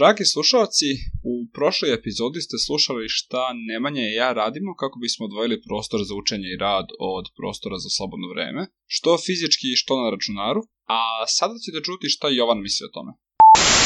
Dragi slušalci, u prošloj epizodi ste slušali šta Nemanja i ja radimo kako bismo odvojili prostor za učenje i rad od prostora za slobodno vreme, što fizički i što na računaru, a sada ćete čuti šta Jovan misli o tome.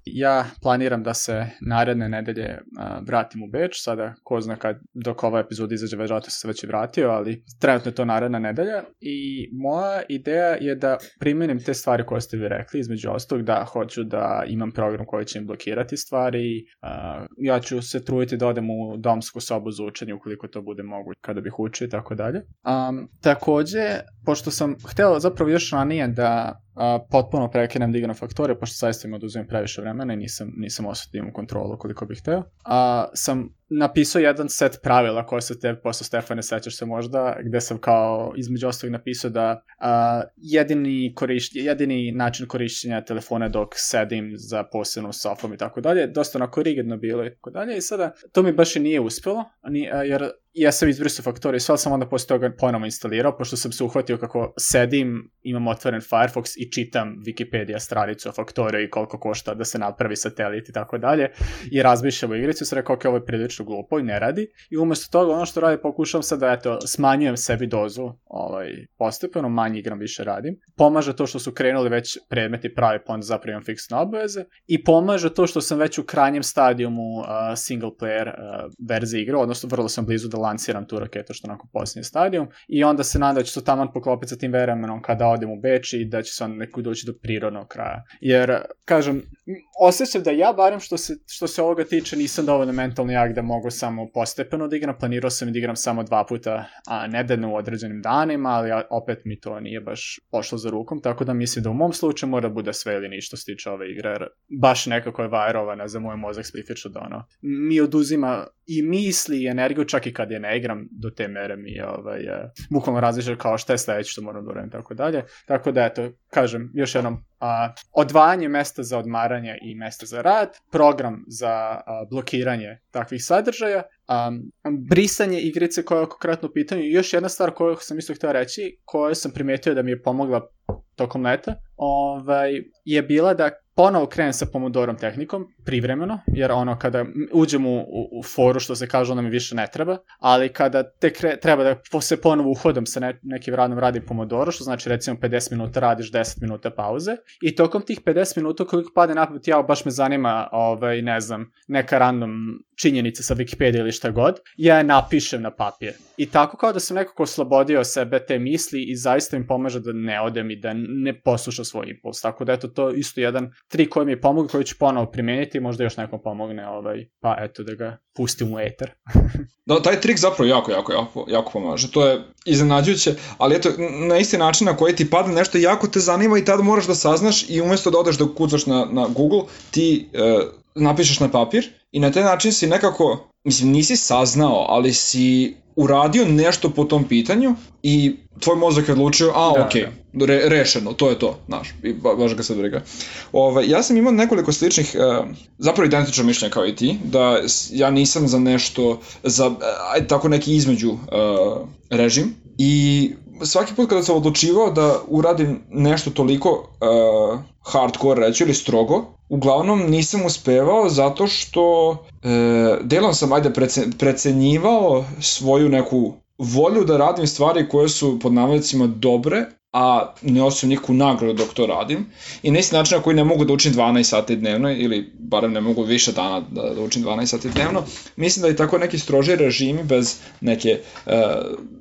Ja planiram da se naredne nedelje uh, vratim u Beč, sada ko zna kad dok ova epizoda izađe, verovatno se već i vratio, ali trenutno je to naredna nedelja. I moja ideja je da primenim te stvari koje ste vi rekli, između ostalog da hoću da imam program koji će im blokirati stvari, uh, ja ću se truditi da odem u domsku sobu za učenje ukoliko to bude moguće kada bih učio i tako dalje. Um, takođe, pošto sam hteo zapravo još ranije da a, potpuno prekinem da igram faktore, pošto zaista im oduzimam previše vremena i nisam, nisam osetio u kontrolu koliko bih hteo. A, sam napisao jedan set pravila koje se te posle Stefane sećaš se možda, gde sam kao između ostalog napisao da a, jedini, korišć, jedini način korišćenja telefona dok sedim za posebnu sofom i tako dalje, dosta onako rigidno bilo i tako dalje i sada to mi baš i nije uspelo, ni, a, jer ja sam izbrisao faktore i sve sam onda posle toga ponovo instalirao, pošto sam se uhvatio kako sedim, imam otvoren Firefox i čitam Wikipedia stranicu o faktore i koliko košta da se napravi satelit i tako dalje i razmišljam o igricu, sam rekao, ok, ovo je prilično glupo i ne radi i umesto toga ono što radi pokušavam sad da eto, smanjujem sebi dozu ovaj, postepeno, manje igram, više radim. Pomaže to što su krenuli već predmeti pravi, pa onda zapravo imam fiksne obaveze i pomaže to što sam već u krajnjem stadijumu uh, single player uh, verzije igre, odnosno vrlo sam blizu da lansiram tu raketu što onako posljednji stadijum i onda se nada da će to taman poklopiti sa tim vremenom kada odem u Beč i da će se onda neko doći do prirodnog kraja. Jer, kažem, osjećam da ja, barem što se, što se ovoga tiče, nisam dovoljno mentalno jak da mogu samo postepeno da igram. Planirao sam da igram samo dva puta a nedeljno u određenim danima, ali opet mi to nije baš pošlo za rukom, tako da mislim da u mom slučaju mora da bude sve ili ništa se tiče ove igre, jer baš nekako je vajrovana za moj mozak specifično da ono, mi oduzima i misli i energiju čak i kad je ne igram do te mere mi je ovaj, bukvalno različio kao šta je sledeće što moram da uradim tako dalje. Tako da eto, kažem, još jednom a, odvajanje mesta za odmaranje i mesta za rad, program za a, blokiranje takvih sadržaja, a, brisanje igrice koja je konkretno u pitanju i još jedna stvar koju sam isto htio reći, koju sam primetio da mi je pomogla tokom leta, ovaj, je bila da ponovo krenem sa pomodorom tehnikom, privremeno, jer ono kada uđem u, u, u foru što se kaže onda mi više ne treba, ali kada te kre, treba da se ponovo uhodam sa ne, nekim radom radim pomodoro, što znači recimo 50 minuta radiš 10 minuta pauze i tokom tih 50 minuta koliko pade napad, ja baš me zanima, ovaj, ne znam, neka random činjenica sa Wikipedia ili šta god, ja je napišem na papir. I tako kao da sam nekako oslobodio sebe te misli i zaista mi pomaže da ne odem i da ne poslušam svoj impuls. Tako da eto, to isto jedan trik koji mi je koji ću ponovo primeniti, možda još nekom pomogne, ovaj, pa eto da ga pustim u eter. da, taj trik zapravo jako, jako, jako, jako pomaže. To je iznenađujuće, ali eto, na isti način na koji ti padne nešto jako te zanima i tada moraš da saznaš i umesto da odeš da kucaš na, na Google, ti e, napišeš na papir i na taj način si nekako, mislim, nisi saznao, ali si uradio nešto po tom pitanju i tvoj mozak je odlučio, a da, ok, da. Re, rešeno, to je to, znaš, i ba, baš ga sad briga. Ove, ja sam imao nekoliko sličnih, uh, zapravo identično mišljenja kao i ti, da ja nisam za nešto, za, ajde tako neki između uh, režim i svaki put kada sam odlučivao da uradim nešto toliko uh, hardcore reći ili strogo, uglavnom nisam uspevao zato što e, delom sam ajde precenjivao svoju neku volju da radim stvari koje su pod navodnicima dobre, a ne osim neku nagradu dok to radim. I na isti način na koji ne mogu da učim 12 sati dnevno, ili barem ne mogu više dana da, da učim 12 sati dnevno, mislim da i tako neki stroži režimi bez neke, uh,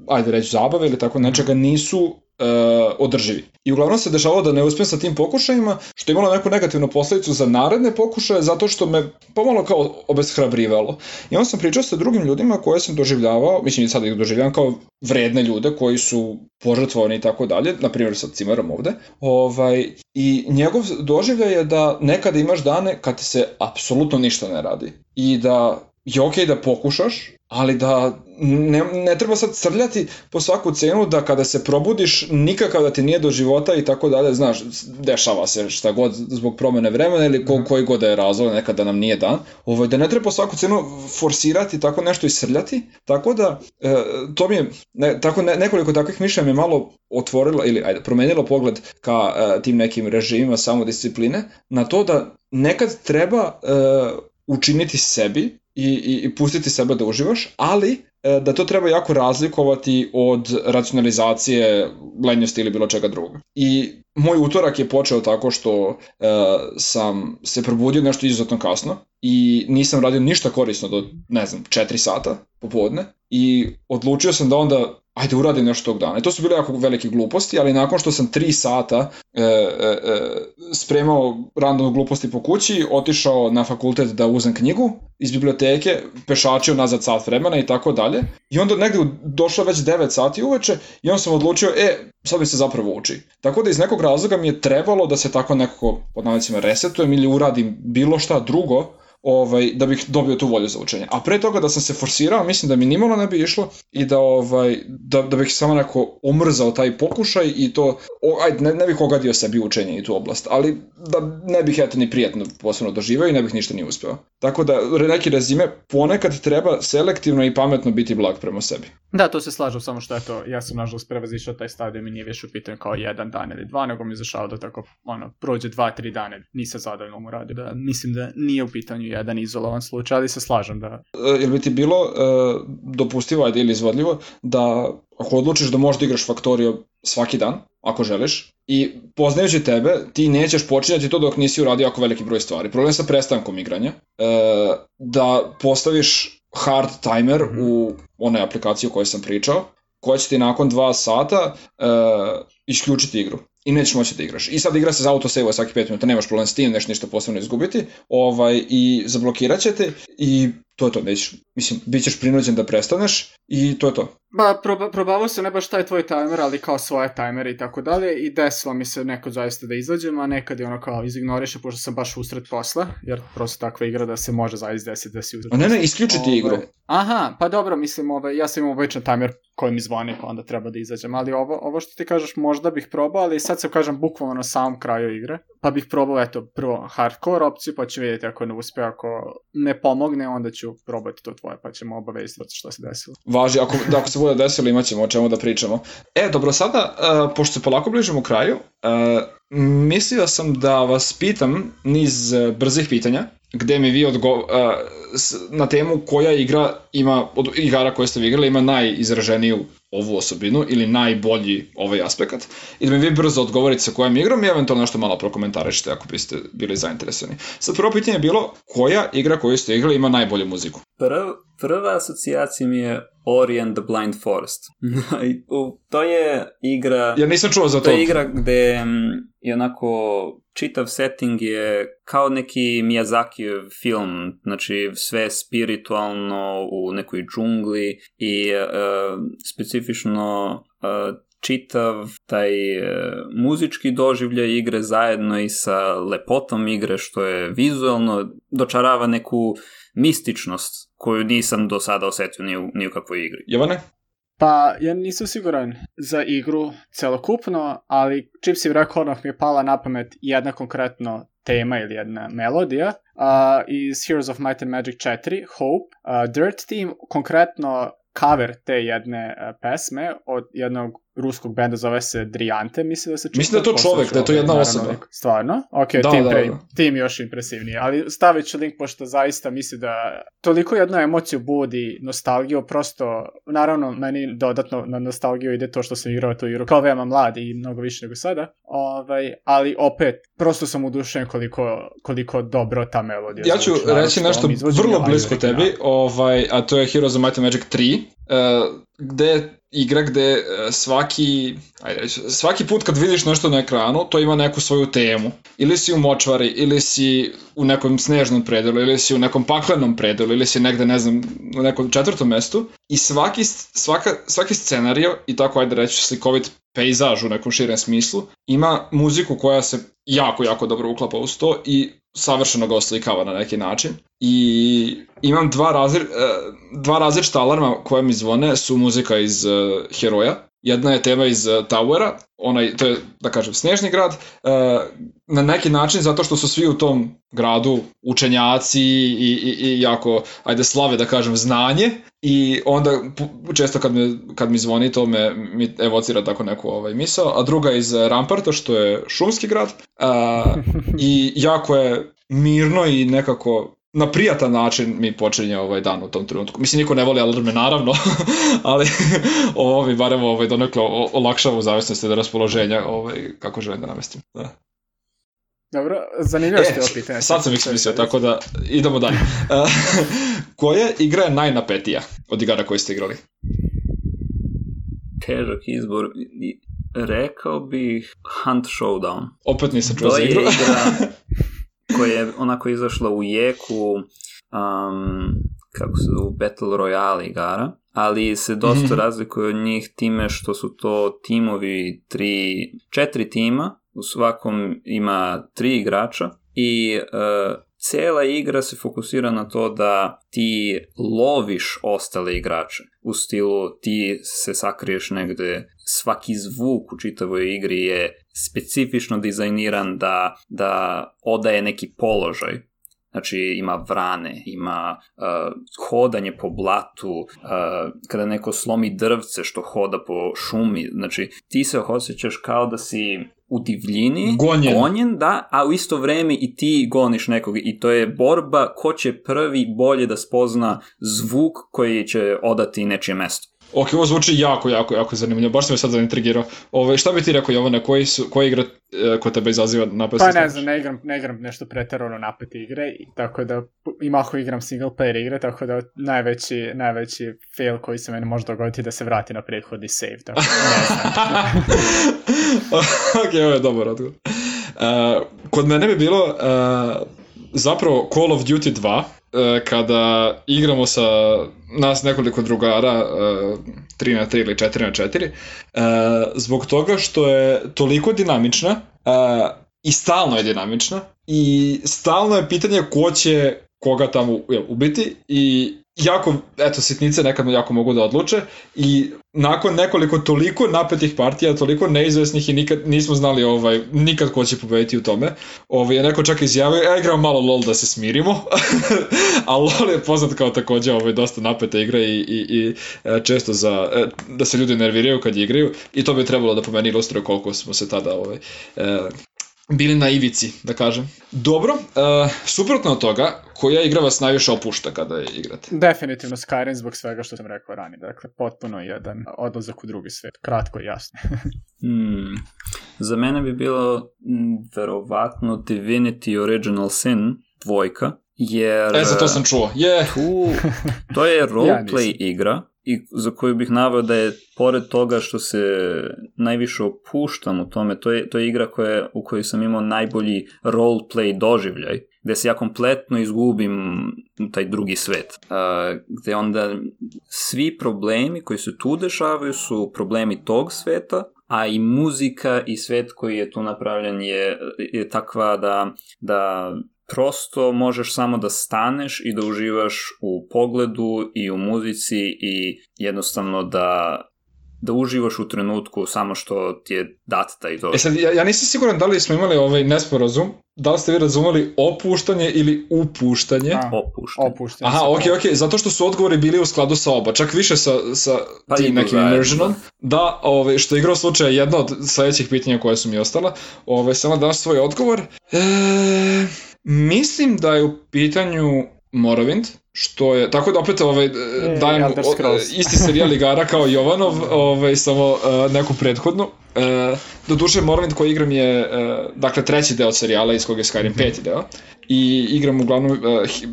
ajde reći, zabave ili tako nečega nisu uh, održivi. I uglavnom se dešavalo da ne uspijem sa tim pokušajima, što je imalo neku negativnu posledicu za naredne pokušaje, zato što me pomalo kao obeshrabrivalo. I onda sam pričao sa drugim ljudima koje sam doživljavao, mislim i sada ih doživljavam kao vredne ljude koji su požrtvovani i tako dalje, na primjer sa Cimerom ovde, ovaj, i njegov doživljaj je da nekada imaš dane kad se apsolutno ništa ne radi i da je okej okay da pokušaš, ali da ne, ne treba sad crljati po svaku cenu da kada se probudiš nikakav da ti nije do života i tako dalje, znaš, dešava se šta god zbog promene vremena ili ko, mhm. koji god da je razlog, nekada nam nije dan, ovaj, da ne treba po svaku cenu forsirati tako nešto i srljati, tako da e, to mi je, ne, tako ne, nekoliko takvih mišljenja me malo otvorilo ili ajde, promenilo pogled ka e, tim nekim režimima samodiscipline na to da nekad treba uh, učiniti sebi i, i, i pustiti sebe da uživaš, ali E, da to treba jako razlikovati od racionalizacije, lenjosti ili bilo čega druga. I moj utorak je počeo tako što e, sam se probudio nešto izuzetno kasno i nisam radio ništa korisno do, ne znam, 4 sata popodne i odlučio sam da onda ajde uradim nešto tog dana. I to su bile jako velike gluposti, ali nakon što sam 3 sata e, e, e, spremao random gluposti po kući, otišao na fakultet da uzem knjigu iz biblioteke, pešačio nazad sat vremena i tako dalje. I onda negde došlo već 9 sati uveče i onda sam odlučio, e, sad mi se zapravo uči. Tako da iz nekog razloga mi je trebalo da se tako nekako, pod navicima, resetujem ili uradim bilo šta drugo, ovaj, da bih dobio tu volju za učenje. A pre toga da sam se forsirao, mislim da mi nimalo ne bi išlo i da, ovaj, da, da bih samo neko omrzao taj pokušaj i to, o, ajde, ne, ne bih ogadio sebi učenje i tu oblast, ali da ne bih eto ni prijetno posebno doživao i ne bih ništa ni uspeo. Tako da, neki rezime, ponekad treba selektivno i pametno biti blag prema sebi. Da, to se slažem, samo što eto, ja sam nažalost prevazišao taj stadijum i nije više u pitanju kao jedan dan ili dva, nego mi izašao da tako, ono, prođe dva, tri dana, nisam zadovoljno mu radio, da mislim da nije u pitanju jedan izolovan slučaj, ali se slažem da... E, jel bi ti bilo e, dopustivo, ajde ili izvodljivo, da ako odlučiš da možeš da igraš Factorio svaki dan, ako želiš, i poznajući tebe, ti nećeš počinjati to dok nisi uradio jako veliki broj stvari. Problem sa prestankom igranja, e, da postaviš hard timer mm -hmm. u onoj aplikaciji o kojoj sam pričao, koja će ti nakon dva sata e, isključiti igru i nećeš moći da igraš. I sad igra se za autosave svaki 5 minuta, nemaš problem s tim, neš ništa posebno izgubiti, ovaj, i zablokirat će te i to je to, nećeš, mislim, bit ćeš prinuđen da prestaneš i to je to. Ba, proba, probavao se ne baš taj tvoj timer, ali kao svoje timere i tako dalje i desilo mi se neko zaista da izađem, a nekad je ono kao izignoriše pošto sam baš usred posla, jer prosto takva igra da se može zaista desiti da si usred posla. Ne, ne, isključiti ovaj, igru. Aha, pa dobro, mislim, ovaj, ja sam imao običan timer koji mi zvoni, pa onda treba da izađem, ali ovo, ovo što ti kažeš možda bih probao, ali sad se kažem bukvalno na samom kraju igre, pa bih probao, eto, prvo hardcore opciju, pa ću vidjeti ako ne uspe, ako ne pomogne, onda ću probati to tvoje, pa ćemo obavestiti što se desilo. Važi, ako, da, ako se bude desilo, imat ćemo o čemu da pričamo. E, dobro, sada, uh, pošto se polako bližimo kraju, uh, mislio sam da vas pitam niz uh, brzih pitanja, gde mi vi odgo uh, na temu koja igra ima, od igara koje ste vi igrali, ima najizraženiju ovu osobinu ili najbolji ovaj aspekt i da mi vi brzo odgovorite sa kojom igrom i eventualno nešto malo prokomentarišite ako biste bili zainteresovani. Sad prvo pitanje je bilo koja igra koju ste igrali ima najbolju muziku? Prv, prva asocijacija mi je Ori and the Blind Forest. to je igra... Ja nisam čuo za to. To je igra gde je onako čitav setting je kao neki Miyazaki film, znači sve spiritualno u nekoj džungli i uh, specifično uh, čitav taj uh, muzički doživljaj igre zajedno i sa lepotom igre što je vizualno dočarava neku mističnost koju nisam do sada osetio ni u, ni u kakvoj igri. Jovane? Pa, ja nisam siguran za igru celokupno, ali čim si rekao, odmah mi je pala na pamet jedna konkretno tema ili jedna melodija uh, iz Heroes of Might and Magic 4, Hope. Uh, Dirt Team, konkretno cover te jedne uh, pesme od jednog ruskog benda zove se Driante, mislim da se čita. Mislim da je to čovek, da je to jedna osoba. Stvarno? Ok, da, tim, da, pre, da. tim još impresivniji, ali stavit ću link pošto zaista misli da toliko jednu emociju budi nostalgiju, prosto, naravno, meni dodatno na nostalgiju ide to što sam igrao tu igru, kao veoma mladi i mnogo više nego sada, ovaj, ali opet, prosto sam udušen koliko, koliko dobro ta melodija. Ja ću zvuči, reći nešto vrlo blisko tebi, ovaj, a to je Heroes of Might and Magic 3, uh, gde igra gde e, svaki, ajde, svaki put kad vidiš nešto na ekranu, to ima neku svoju temu. Ili si u močvari, ili si u nekom snežnom predelu, ili si u nekom paklenom predelu, ili si negde, ne znam, u nekom četvrtom mestu. I svaki, svaka, svaki scenario, i tako ajde reći slikovit pejzaž u nekom širem smislu, ima muziku koja se jako, jako dobro uklapa uz to i savršeno ga oslikava na neki način. I imam dva, razli, e, dva različita alarma koja mi zvone su muzika iz uh, Heroja. Jedna je tema iz uh, Towera, onaj, to je, da kažem, snežni grad, na neki način zato što su svi u tom gradu učenjaci i, i, i jako, ajde, slave, da kažem, znanje i onda često kad, me, kad mi zvoni to me mi evocira tako neku ovaj, misao, a druga iz Ramparta što je šumski grad uh, i jako je mirno i nekako na prijatan način mi počinje ovaj dan u tom trenutku. Mislim, niko ne voli alarme, naravno, ali ovo mi barem ovaj, donekle olakšava u zavisnosti od raspoloženja ovaj, kako želim da namestim. Da. Dobro, zanimljivo ste ovo pitanje. Sad sam ih smislio, tako da idemo dalje. Koja igra je najnapetija od igara koje ste igrali? Težak izbor. Rekao bih Hunt Showdown. Opet nisam čuo za igru. igra koja je onako izašla u jeku um, kako se zove, Battle Royale igara, ali se dosta mm -hmm. razlikuje od njih time što su to timovi tri, četiri tima, u svakom ima tri igrača i uh, cela igra se fokusira na to da ti loviš ostale igrače. U stilu ti se sakriješ negde, svaki zvuk u čitavoj igri je specifično dizajniran da, da odaje neki položaj. Znači ima vrane, ima uh, hodanje po blatu, uh, kada neko slomi drvce što hoda po šumi, znači ti se osjećaš kao da si u divljini, gonjen. gonjen, da, a u isto vreme i ti goniš nekog i to je borba ko će prvi bolje da spozna zvuk koji će odati nečije mesto. Ok, ovo zvuči jako, jako, jako zanimljivo. Baš sam me sad zaintrigirao. Ove, šta bi ti rekao, Jovane, koji su, koja igra e, ko tebe izaziva napad? Pa ne znam, ne igram, ne igram nešto pretarano napete igre, i tako da i maho igram single player igre, tako da najveći, najveći fail koji se meni može dogoditi da se vrati na prethodni save, tako ne znam. ok, ovo je dobar odgovor. Uh, kod mene bi bilo uh, zapravo Call of Duty 2, E, kada igramo sa nas nekoliko drugara 3 e, na 3 ili 4 na 4 e, zbog toga što je toliko dinamična i stalno je dinamična i stalno je pitanje ko će koga tamo ubiti i jako, eto, sitnice nekad jako mogu da odluče i nakon nekoliko toliko napetih partija, toliko neizvesnih i nikad nismo znali ovaj, nikad ko će pobediti u tome. Ovaj, je neko čak izjavio, ja igram malo LOL da se smirimo, a LOL je poznat kao takođe ovaj, dosta napeta igra i, i, i e, često za, e, da se ljudi nerviraju kad igraju i to bi trebalo da po meni ilustruje koliko smo se tada ovaj, e, bili na ivici, da kažem. Dobro, uh, suprotno od toga, koja igra vas najviše opušta kada je igrate? Definitivno Skyrim zbog svega što sam rekao ranije. Dakle, potpuno jedan odlazak u drugi svet. Kratko i jasno. hmm. Za mene bi bilo m, verovatno Divinity Original Sin dvojka, jer... E, za to sam čuo. Yeah. Tu, to je roleplay ja igra i za koju bih naveo da je pored toga što se najviše opuštam u tome, to je, to je igra koja, u kojoj sam imao najbolji roleplay doživljaj, gde se ja kompletno izgubim taj drugi svet, uh, gde onda svi problemi koji se tu dešavaju su problemi tog sveta, a i muzika i svet koji je tu napravljen je, je takva da, da prosto možeš samo da staneš i da uživaš u pogledu i u muzici i jednostavno da da uživaš u trenutku samo što ti je dat taj to. E sad, ja, ja nisam siguran da li smo imali ovaj nesporazum, da li ste vi razumeli opuštanje ili upuštanje? A, opuštanje. opuštanje. Aha, ok, ok, zato što su odgovori bili u skladu sa oba, čak više sa, sa pa tim nekim immersionom. Da, ovaj, što je igrao slučaja jedna od sledećih pitanja koje su mi ostala. Ovaj, samo daš svoj odgovor. E, Mislim da je u pitanju Morrowind, što je, tako da opet ovaj, e, dajem o, isti serijal igara kao Jovanov, ovaj, samo uh, neku prethodnu. Uh, duše Morrowind koji igram je, uh, dakle, treći deo serijala iz koga je Skyrim peti deo. I igram uglavnom uh,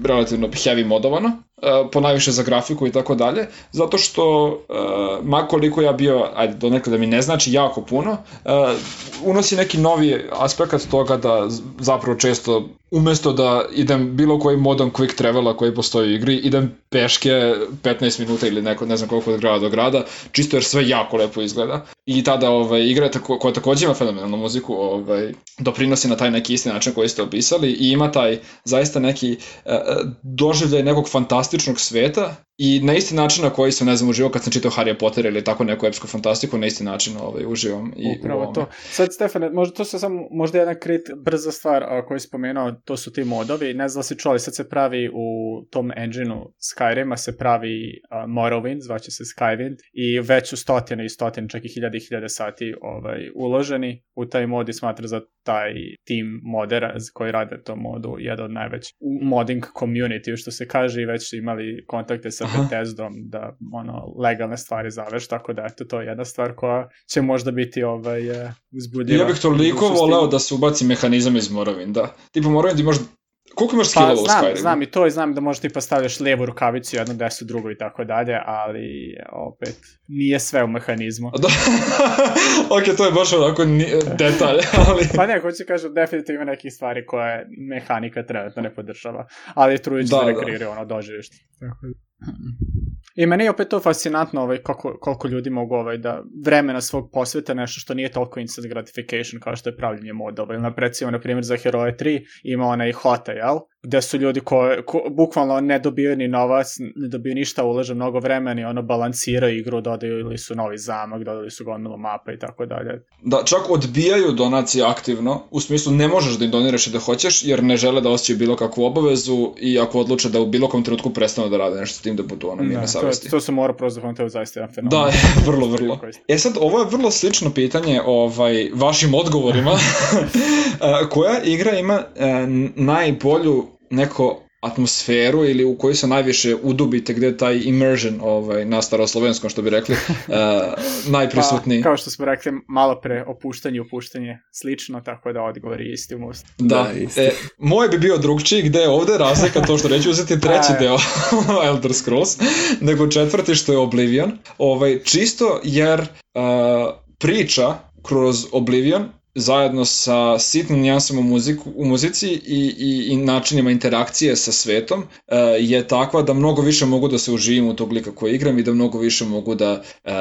relativno heavy modovano, uh, po najviše za grafiku i tako dalje, zato što uh, makoliko ja bio, ajde, do nekada da mi ne znači jako puno, uh, unosi neki novi aspekt toga da zapravo često umesto da idem bilo koji modom quick travela koji postoji u igri, idem peške 15 minuta ili neko, ne znam koliko od grada do grada, čisto jer sve jako lepo izgleda. I tada ovaj, igra tako, koja takođe ima fenomenalnu muziku, ovaj, doprinosi na taj neki isti način koji ste opisali i ima taj zaista neki uh, doživljaj nekog fantastičnog sveta I na isti način na koji sam, ne znam, uživao kad sam čitao Harry Potter ili tako neku epsku fantastiku, na isti način ovaj, uživam. I Upravo to. Sad, Stefane, možda to se samo, možda jedna krit, brza stvar a, koju si spomenuo, to su ti modovi. Ne znam da si čuli, sad se pravi u tom engineu Skyrima se pravi a, Morrowind, zvaće se Skywind, i već su stotine i stotine, čak i hiljade i hiljade sati ovaj, uloženi u taj mod i smatra za taj tim modera koji rade to modu jedan od najvećih modding community što se kaže i već su imali kontakte sa Bethesdom da ono legalne stvari zaveš tako da eto to je jedna stvar koja će možda biti ovaj uh, uzbudljiva. Ja bih toliko voleo da se ubaci mehanizam iz Morrowind, da. Tipa Morrowind ti možeš Koliko imaš skillova pa, znam, u Skyrimu? Znam i to i znam da možeš tipa stavljaš lijevu rukavicu, jednu desu, drugu i tako dalje, ali opet nije sve u mehanizmu. Da. ok, to je baš onako detalj, ali... pa ne, hoće kažem, definitivno ima nekih stvari koje mehanika trenutno ne podržava, ali trudić da, da rekreira da. ono doživište. Tako I meni je opet to fascinantno ovaj, koliko, koliko ljudi mogu ovaj, da vremena svog posveta nešto što nije toliko instant gratification kao što je pravljenje modova. Ili, recimo, na primjer, za Heroje 3 ima onaj Hota, jel? Gde su ljudi koji ko, bukvalno ne dobiju ni novac, ne dobiju ništa, ulaže mnogo vremena i ono balansiraju igru, dodaju ili su novi zamak, dodaju su gomilu mapa i tako dalje. Da, čak odbijaju donacije aktivno, u smislu ne možeš da im doniraš i da hoćeš, jer ne žele da osjećaju bilo kakvu obavezu i ako odluče da u bilo kom trenutku prestanu da rade nešto s tim da budu ono mimo savesti. To, to se mora prosto da to je zaista jedan fenomen. Da, vrlo, vrlo. E sad, ovo je vrlo slično pitanje ovaj, vašim odgovorima. Koja igra ima e, najbolju neko atmosferu ili u kojoj se najviše udubite gde je taj immersion ovaj, na staroslovenskom što bi rekli uh, najprisutniji. Pa, kao što smo rekli malo pre opuštanje opuštanje slično tako da odgovor je isti u most. Da, da isti. E, moj bi bio drugčiji gde je ovde razlika to što neću uzeti treći deo Elder Scrolls nego četvrti što je Oblivion ovaj, čisto jer uh, priča kroz Oblivion zajedno sa sitnim nijansama u, muziku, u muzici i, i, i načinima interakcije sa svetom uh, je takva da mnogo više mogu da se uživim u tog lika koji igram i da mnogo više mogu da uh,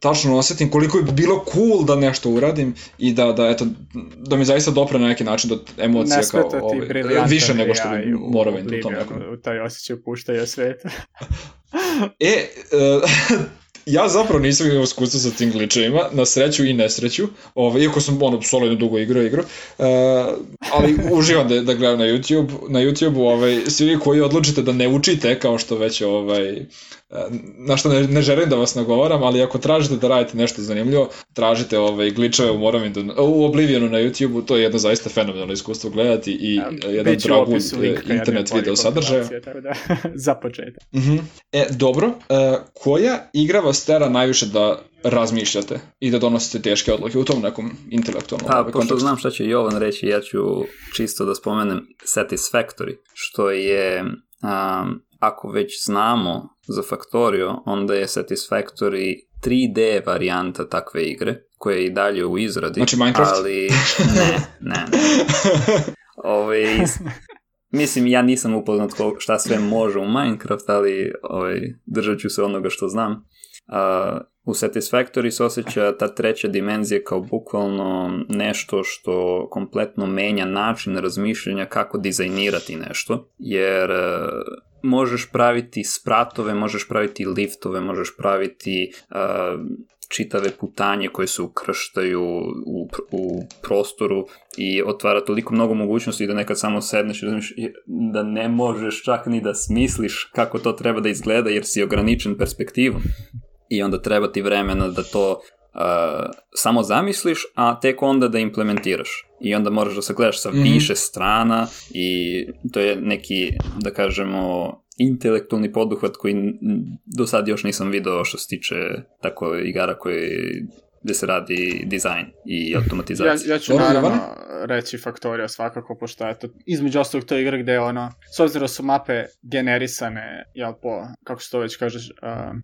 tačno osetim koliko bi bilo cool da nešto uradim i da, da, eto, da mi zaista dopre na neki način do emocija ne kao ovaj, više nego što bi morao u tom nekom. Taj osjećaj puštaju sveta. e, uh, ja zapravo nisam imao iskustva sa tim glitchovima, na sreću i nesreću, ovaj, iako sam ono solidno dugo igrao igru, uh, ali uživam da, da gledam na YouTube, na YouTube ovaj, svi koji odlučite da ne učite, kao što već ovaj, na što ne, ne želim da vas nagovaram, ali ako tražite da radite nešto zanimljivo, tražite ovaj, gličeve u Morrowindu, u Oblivionu na YouTube-u, to je jedno zaista fenomenalno iskustvo gledati i ja, jedan dragulj internet video sadržaja. Da, za početak. Uh mhm. -huh. E, dobro, uh, koja igra vas tera najviše da razmišljate i da donosite teške odluke u tom nekom intelektualnom Pa, ovaj, pošto kontekstu. znam šta će Jovan reći, ja ću čisto da spomenem Satisfactory, što je um, ako već znamo za Factorio, onda je Satisfactory 3D varijanta takve igre, koja je i dalje u izradi. Znači Minecraft? Ali ne, ne, ne. Ove, mislim, ja nisam upoznat šta sve može u Minecraft, ali ovaj, držat ću se onoga što znam. Uh, u Satisfactory se osjeća ta treća dimenzija kao bukvalno nešto što kompletno menja način razmišljanja kako dizajnirati nešto, jer možeš praviti spratove, možeš praviti liftove, možeš praviti uh, čitave putanje koje se ukrštaju u, u prostoru i otvara toliko mnogo mogućnosti da nekad samo sedneš i da ne možeš čak ni da smisliš kako to treba da izgleda jer si ograničen perspektivom i onda treba ti vremena da to uh, samo zamisliš, a tek onda da implementiraš. I onda moraš da se gledaš sa mm -hmm. više strana i to je neki, da kažemo, intelektualni poduhvat koji do sad još nisam video što se tiče tako igara koji gde se radi dizajn i automatizacija. Ja, ja ću Dobro, naravno Jovana? reći Factorio svakako, pošto je to između ostalog to igra gde ono, s obzirom da su mape generisane, jel po, kako se to već kažeš, uh,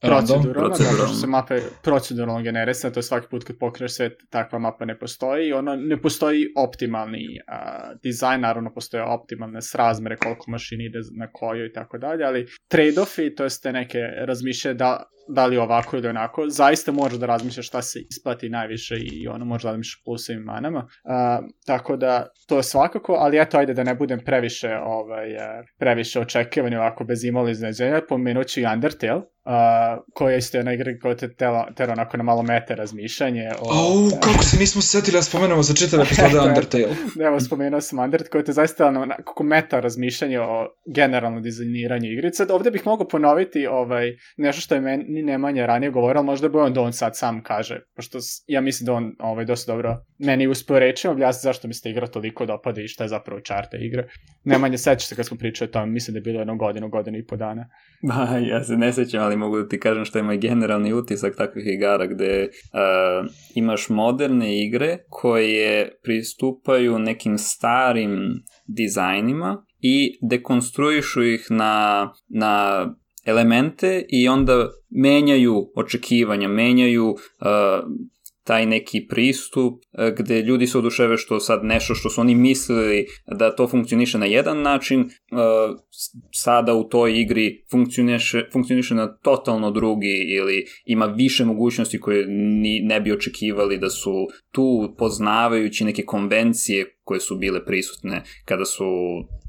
proceduralno, zato što se mape proceduralno generisane, to je svaki put kad pokreneš sve, takva mapa ne postoji. I ono ne postoji optimalni uh, dizajn, naravno postoje optimalne srazmere koliko mašini ide na koju i tako dalje, ali trade-offi, to jeste neke razmišlje da da li ovako ili onako, zaista možeš da razmišljaš šta se isplati najviše i ono možeš da razmišljaš plusovim manama. Uh, tako da to je svakako, ali eto ajde da ne budem previše ovaj, previše očekivani ovako bez imalo iznenađenja, pomenuću i Undertale, uh, koja isto je jedna igra koja te tela, tera onako na malo mete razmišljanje. O, oh, kako se nismo setili da spomenemo za čitave epizode Undertale. Evo, spomenuo sam Undertale, koja te zaista na, kako meta razmišljanje o generalno dizajniranju igrice. Ovde bih mogao ponoviti ovaj, nešto što je meni ni Nemanja ranije govorio, možda bi on da on sad sam kaže, pošto ja mislim da on ovaj, dosta dobro meni uspio reći, objasniti zašto mi se igra toliko dopada i šta je zapravo čar te igre. Nemanja, sećaš se kad smo pričali o tome, mislim da je bilo jedno godinu, godinu i po dana. Ba, ja se ne sećam, ali mogu da ti kažem što je moj generalni utisak takvih igara, gde uh, imaš moderne igre koje pristupaju nekim starim dizajnima i dekonstruišu ih na, na elemente i onda menjaju očekivanja, menjaju uh, taj neki pristup uh, gde ljudi se oduševe što sad nešto što su oni mislili da to funkcioniše na jedan način, uh, sada u toj igri funkcioniše, funkcioniše na totalno drugi ili ima više mogućnosti koje ni, ne bi očekivali da su tu poznavajući neke konvencije koje su bile prisutne kada su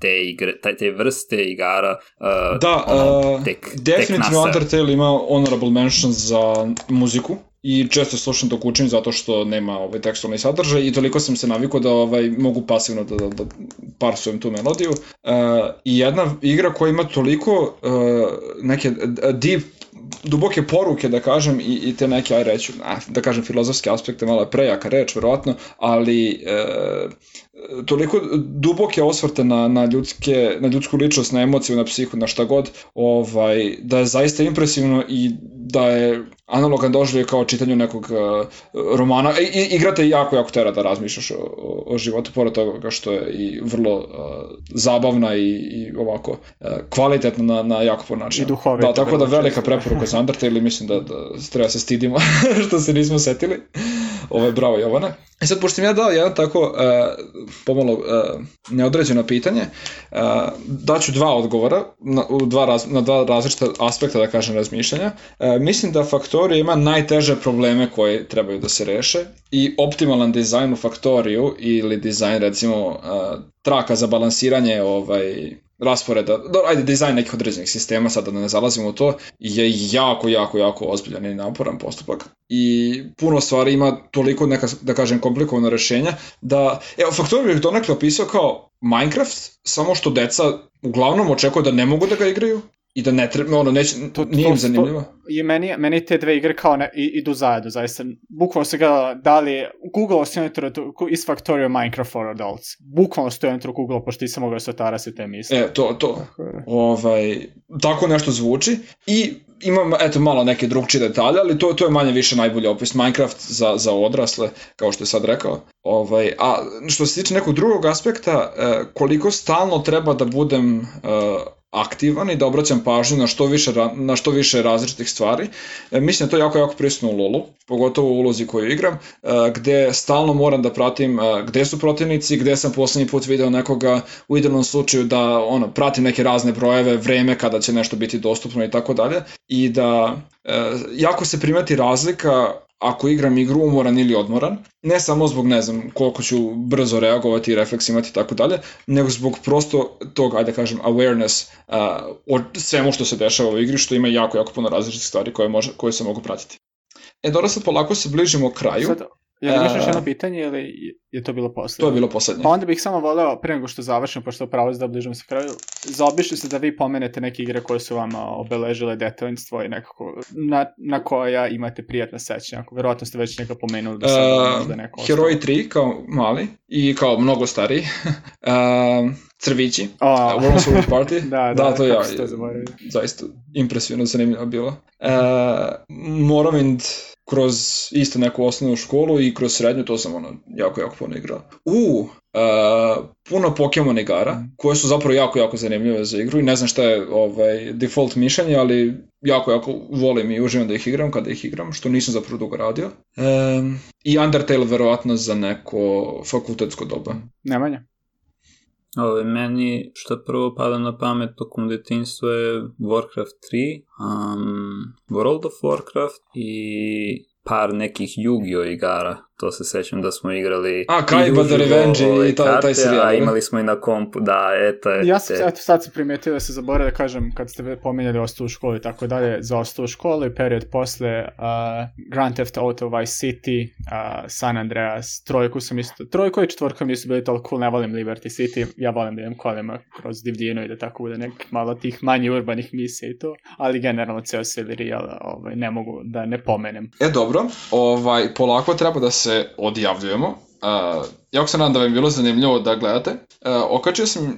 te igre, te vrste igara uh, da, ono, uh, tek, definitivno tek Undertale ima honorable mention za muziku i često slušam dok učim zato što nema ovaj tekstualni sadržaj i toliko sam se navikao da ovaj mogu pasivno da, da, da parsujem tu melodiju. Uh, I jedna igra koja ima toliko uh, neke deep duboke poruke, da kažem, i, i te neke, aj reću, da kažem, filozofske aspekte, malo je prejaka reč, verovatno, ali e, toliko duboke osvrte na, na, ljudske, na ljudsku ličnost, na emociju, na psihu, na šta god, ovaj, da je zaista impresivno i da je analogan doživlje kao čitanju nekog uh, romana. I, i, igrate jako, jako tera da razmišljaš o, o, o životu, pored toga što je i vrlo uh, zabavna i, i ovako uh, kvalitetna na, na jako puno načina. I duhovita. Da, tako da velika preporuka za Undertale mislim da, da treba se stidimo što se nismo setili. Ovo bravo Jovana. I sad, pošto sam ja dao jedan tako uh, pomalo uh, neodređeno pitanje, uh, daću dva odgovora na, u dva raz, na dva različita aspekta, da kažem, razmišljanja. Uh, mislim da Factorio ima najteže probleme koje trebaju da se reše i optimalan dizajn u Factoriju ili dizajn, recimo, uh, traka za balansiranje ovaj, rasporeda, do, ajde, dizajn nekih određenih sistema, sada da ne zalazimo u to, je jako, jako, jako ozbiljan i naporan postupak. I puno stvari ima toliko neka, da kažem, komplikovana rešenja, da, evo, Factorio bih donekle opisao kao Minecraft, samo što deca uglavnom očekuju da ne mogu da ga igraju, i da ne treba, ono, neće, to, nije im zanimljivo. I meni, meni te dve igre kao ne, idu zajedno, zaista. Bukvalno se gleda da li, Google se jednotro is Factorio Minecraft for Adults. Bukvalno stoje jednotro Google, pošto nisam mogao se otarasi te misle. E, to, to. Tako, ovaj, tako nešto zvuči i imam, eto, malo neke drugčije detalje, ali to, to je manje više najbolji opis. Minecraft za, za odrasle, kao što je sad rekao. Ovaj, a što se tiče nekog drugog aspekta, e, koliko stalno treba da budem e, aktivan i da obraćam pažnju na što više, na što više različitih stvari. E, mislim da to jako, jako prisutno u Lolu, pogotovo u ulozi koju igram, e, gde stalno moram da pratim e, gde su protivnici, gde sam poslednji put video nekoga, u idealnom slučaju da ono, pratim neke razne brojeve, vreme kada će nešto biti dostupno i tako dalje, i da e, jako se primeti razlika ako igram igru umoran ili odmoran, ne samo zbog ne znam koliko ću brzo reagovati i refleks imati i tako dalje, nego zbog prosto tog, ajde da kažem, awareness uh, o svemu što se dešava u igri, što ima jako, jako puno različitih stvari koje, može, koje se mogu pratiti. E, dobro, sad polako se bližimo kraju. Sad, Li imaš još jedno pitanje ili je to bilo poslednje? To je bilo poslednje. Pa onda bih samo voleo, pre nego što završim, pošto pravo da bližimo se kraju, zaobišli se da vi pomenete neke igre koje su vama obeležile detaljnstvo i nekako na, na koja imate prijatna sećanja. Ako verovatno ste već neka pomenuli da sad uh, možda neko Heroi 3 kao mali i kao mnogo stariji. uh, Crvići, oh. uh, World Party. da, da, da, to ja, zaista impresivno zanimljivo bilo. Uh, Morrowind kroz isto neku osnovnu školu i kroz srednju, to sam ono jako, jako puno igrao. U, uh, puno Pokemon igara, koje su zapravo jako, jako zanimljive za igru i ne znam šta je ovaj, default mišljenje, ali jako, jako volim i uživam da ih igram kada ih igram, što nisam zapravo dugo radio. Um, I Undertale verovatno za neko fakultetsko doba. Nemanja. Ove, meni što prvo pada na pamet tokom detinstva je Warcraft 3, um, World of Warcraft i par nekih Yu-Gi-Oh igara to se sećam da smo igrali... A, Kaiba the Revenge i taj, taj serijal. A imali smo i na kompu, da, eto. Ja sam, eto, sad sam primetio da se zaboravio da kažem, kad ste pomenjali ostao u školi i tako dalje, za ostao u školi, period posle uh, Grand Theft Auto Vice City, uh, San Andreas, trojku sam isto, trojku i četvorka mi su bili toliko cool, ne volim Liberty City, ja volim da idem kolima kroz divljinu i da tako bude nek malo tih manje urbanih misija i to, ali generalno ceo serijal ovaj, ne mogu da ne pomenem. E dobro, ovaj, polako treba da se odjavljujemo. Uh, jako se nadam da vam je bilo zanimljivo da gledate. Uh, okačio sam, uh,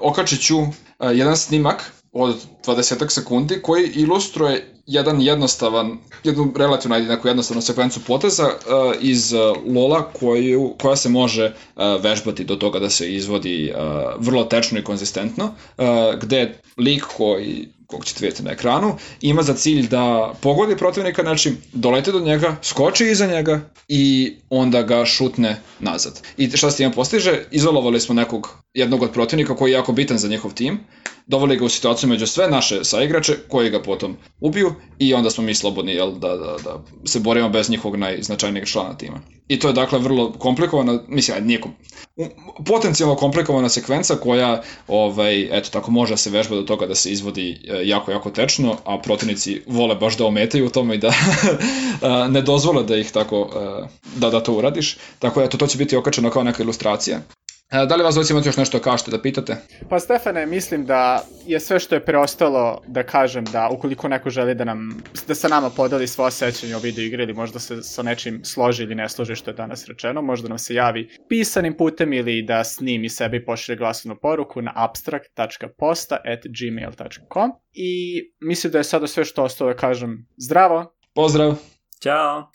okačit ću uh, jedan snimak od 20 sekundi koji ilustruje jedan jednostavan, jednu relativno ajde neku jednostavnu sekvencu poteza uh, iz uh, Lola koju, koja se može uh, vežbati do toga da se izvodi uh, vrlo tečno i konzistentno, uh, gde lik koji kog ćete vidjeti na ekranu, ima za cilj da pogodi protivnika, znači dolete do njega, skoči iza njega i onda ga šutne nazad. I šta se time postiže? Izolovali smo nekog, jednog od protivnika koji je jako bitan za njihov tim, doveli ga u situaciju među sve naše saigrače koji ga potom ubiju i onda smo mi slobodni jel, da, da, da se borimo bez njihovog najznačajnijeg člana tima. I to je dakle vrlo komplikovana, mislim, nije kom, potencijalno komplikovana sekvenca koja ovaj, eto tako može da se vežba do toga da se izvodi e, jako, jako tečno, a protivnici vole baš da ometaju u tome i da ne dozvole da ih tako, e, da, da to uradiš. Tako eto, to će biti okačeno kao neka ilustracija. E, da li vas dvojica imate još nešto kažete, da pitate? Pa Stefane, mislim da je sve što je preostalo da kažem da ukoliko neko želi da nam da sa nama podeli svoje sećanje o video igre ili možda se sa nečim složi ili ne složi što je danas rečeno, možda nam se javi pisanim putem ili da snimi sebi i pošalje glasovnu poruku na abstract.posta@gmail.com i mislim da je sada sve što ostalo da kažem zdravo. Pozdrav. Ćao.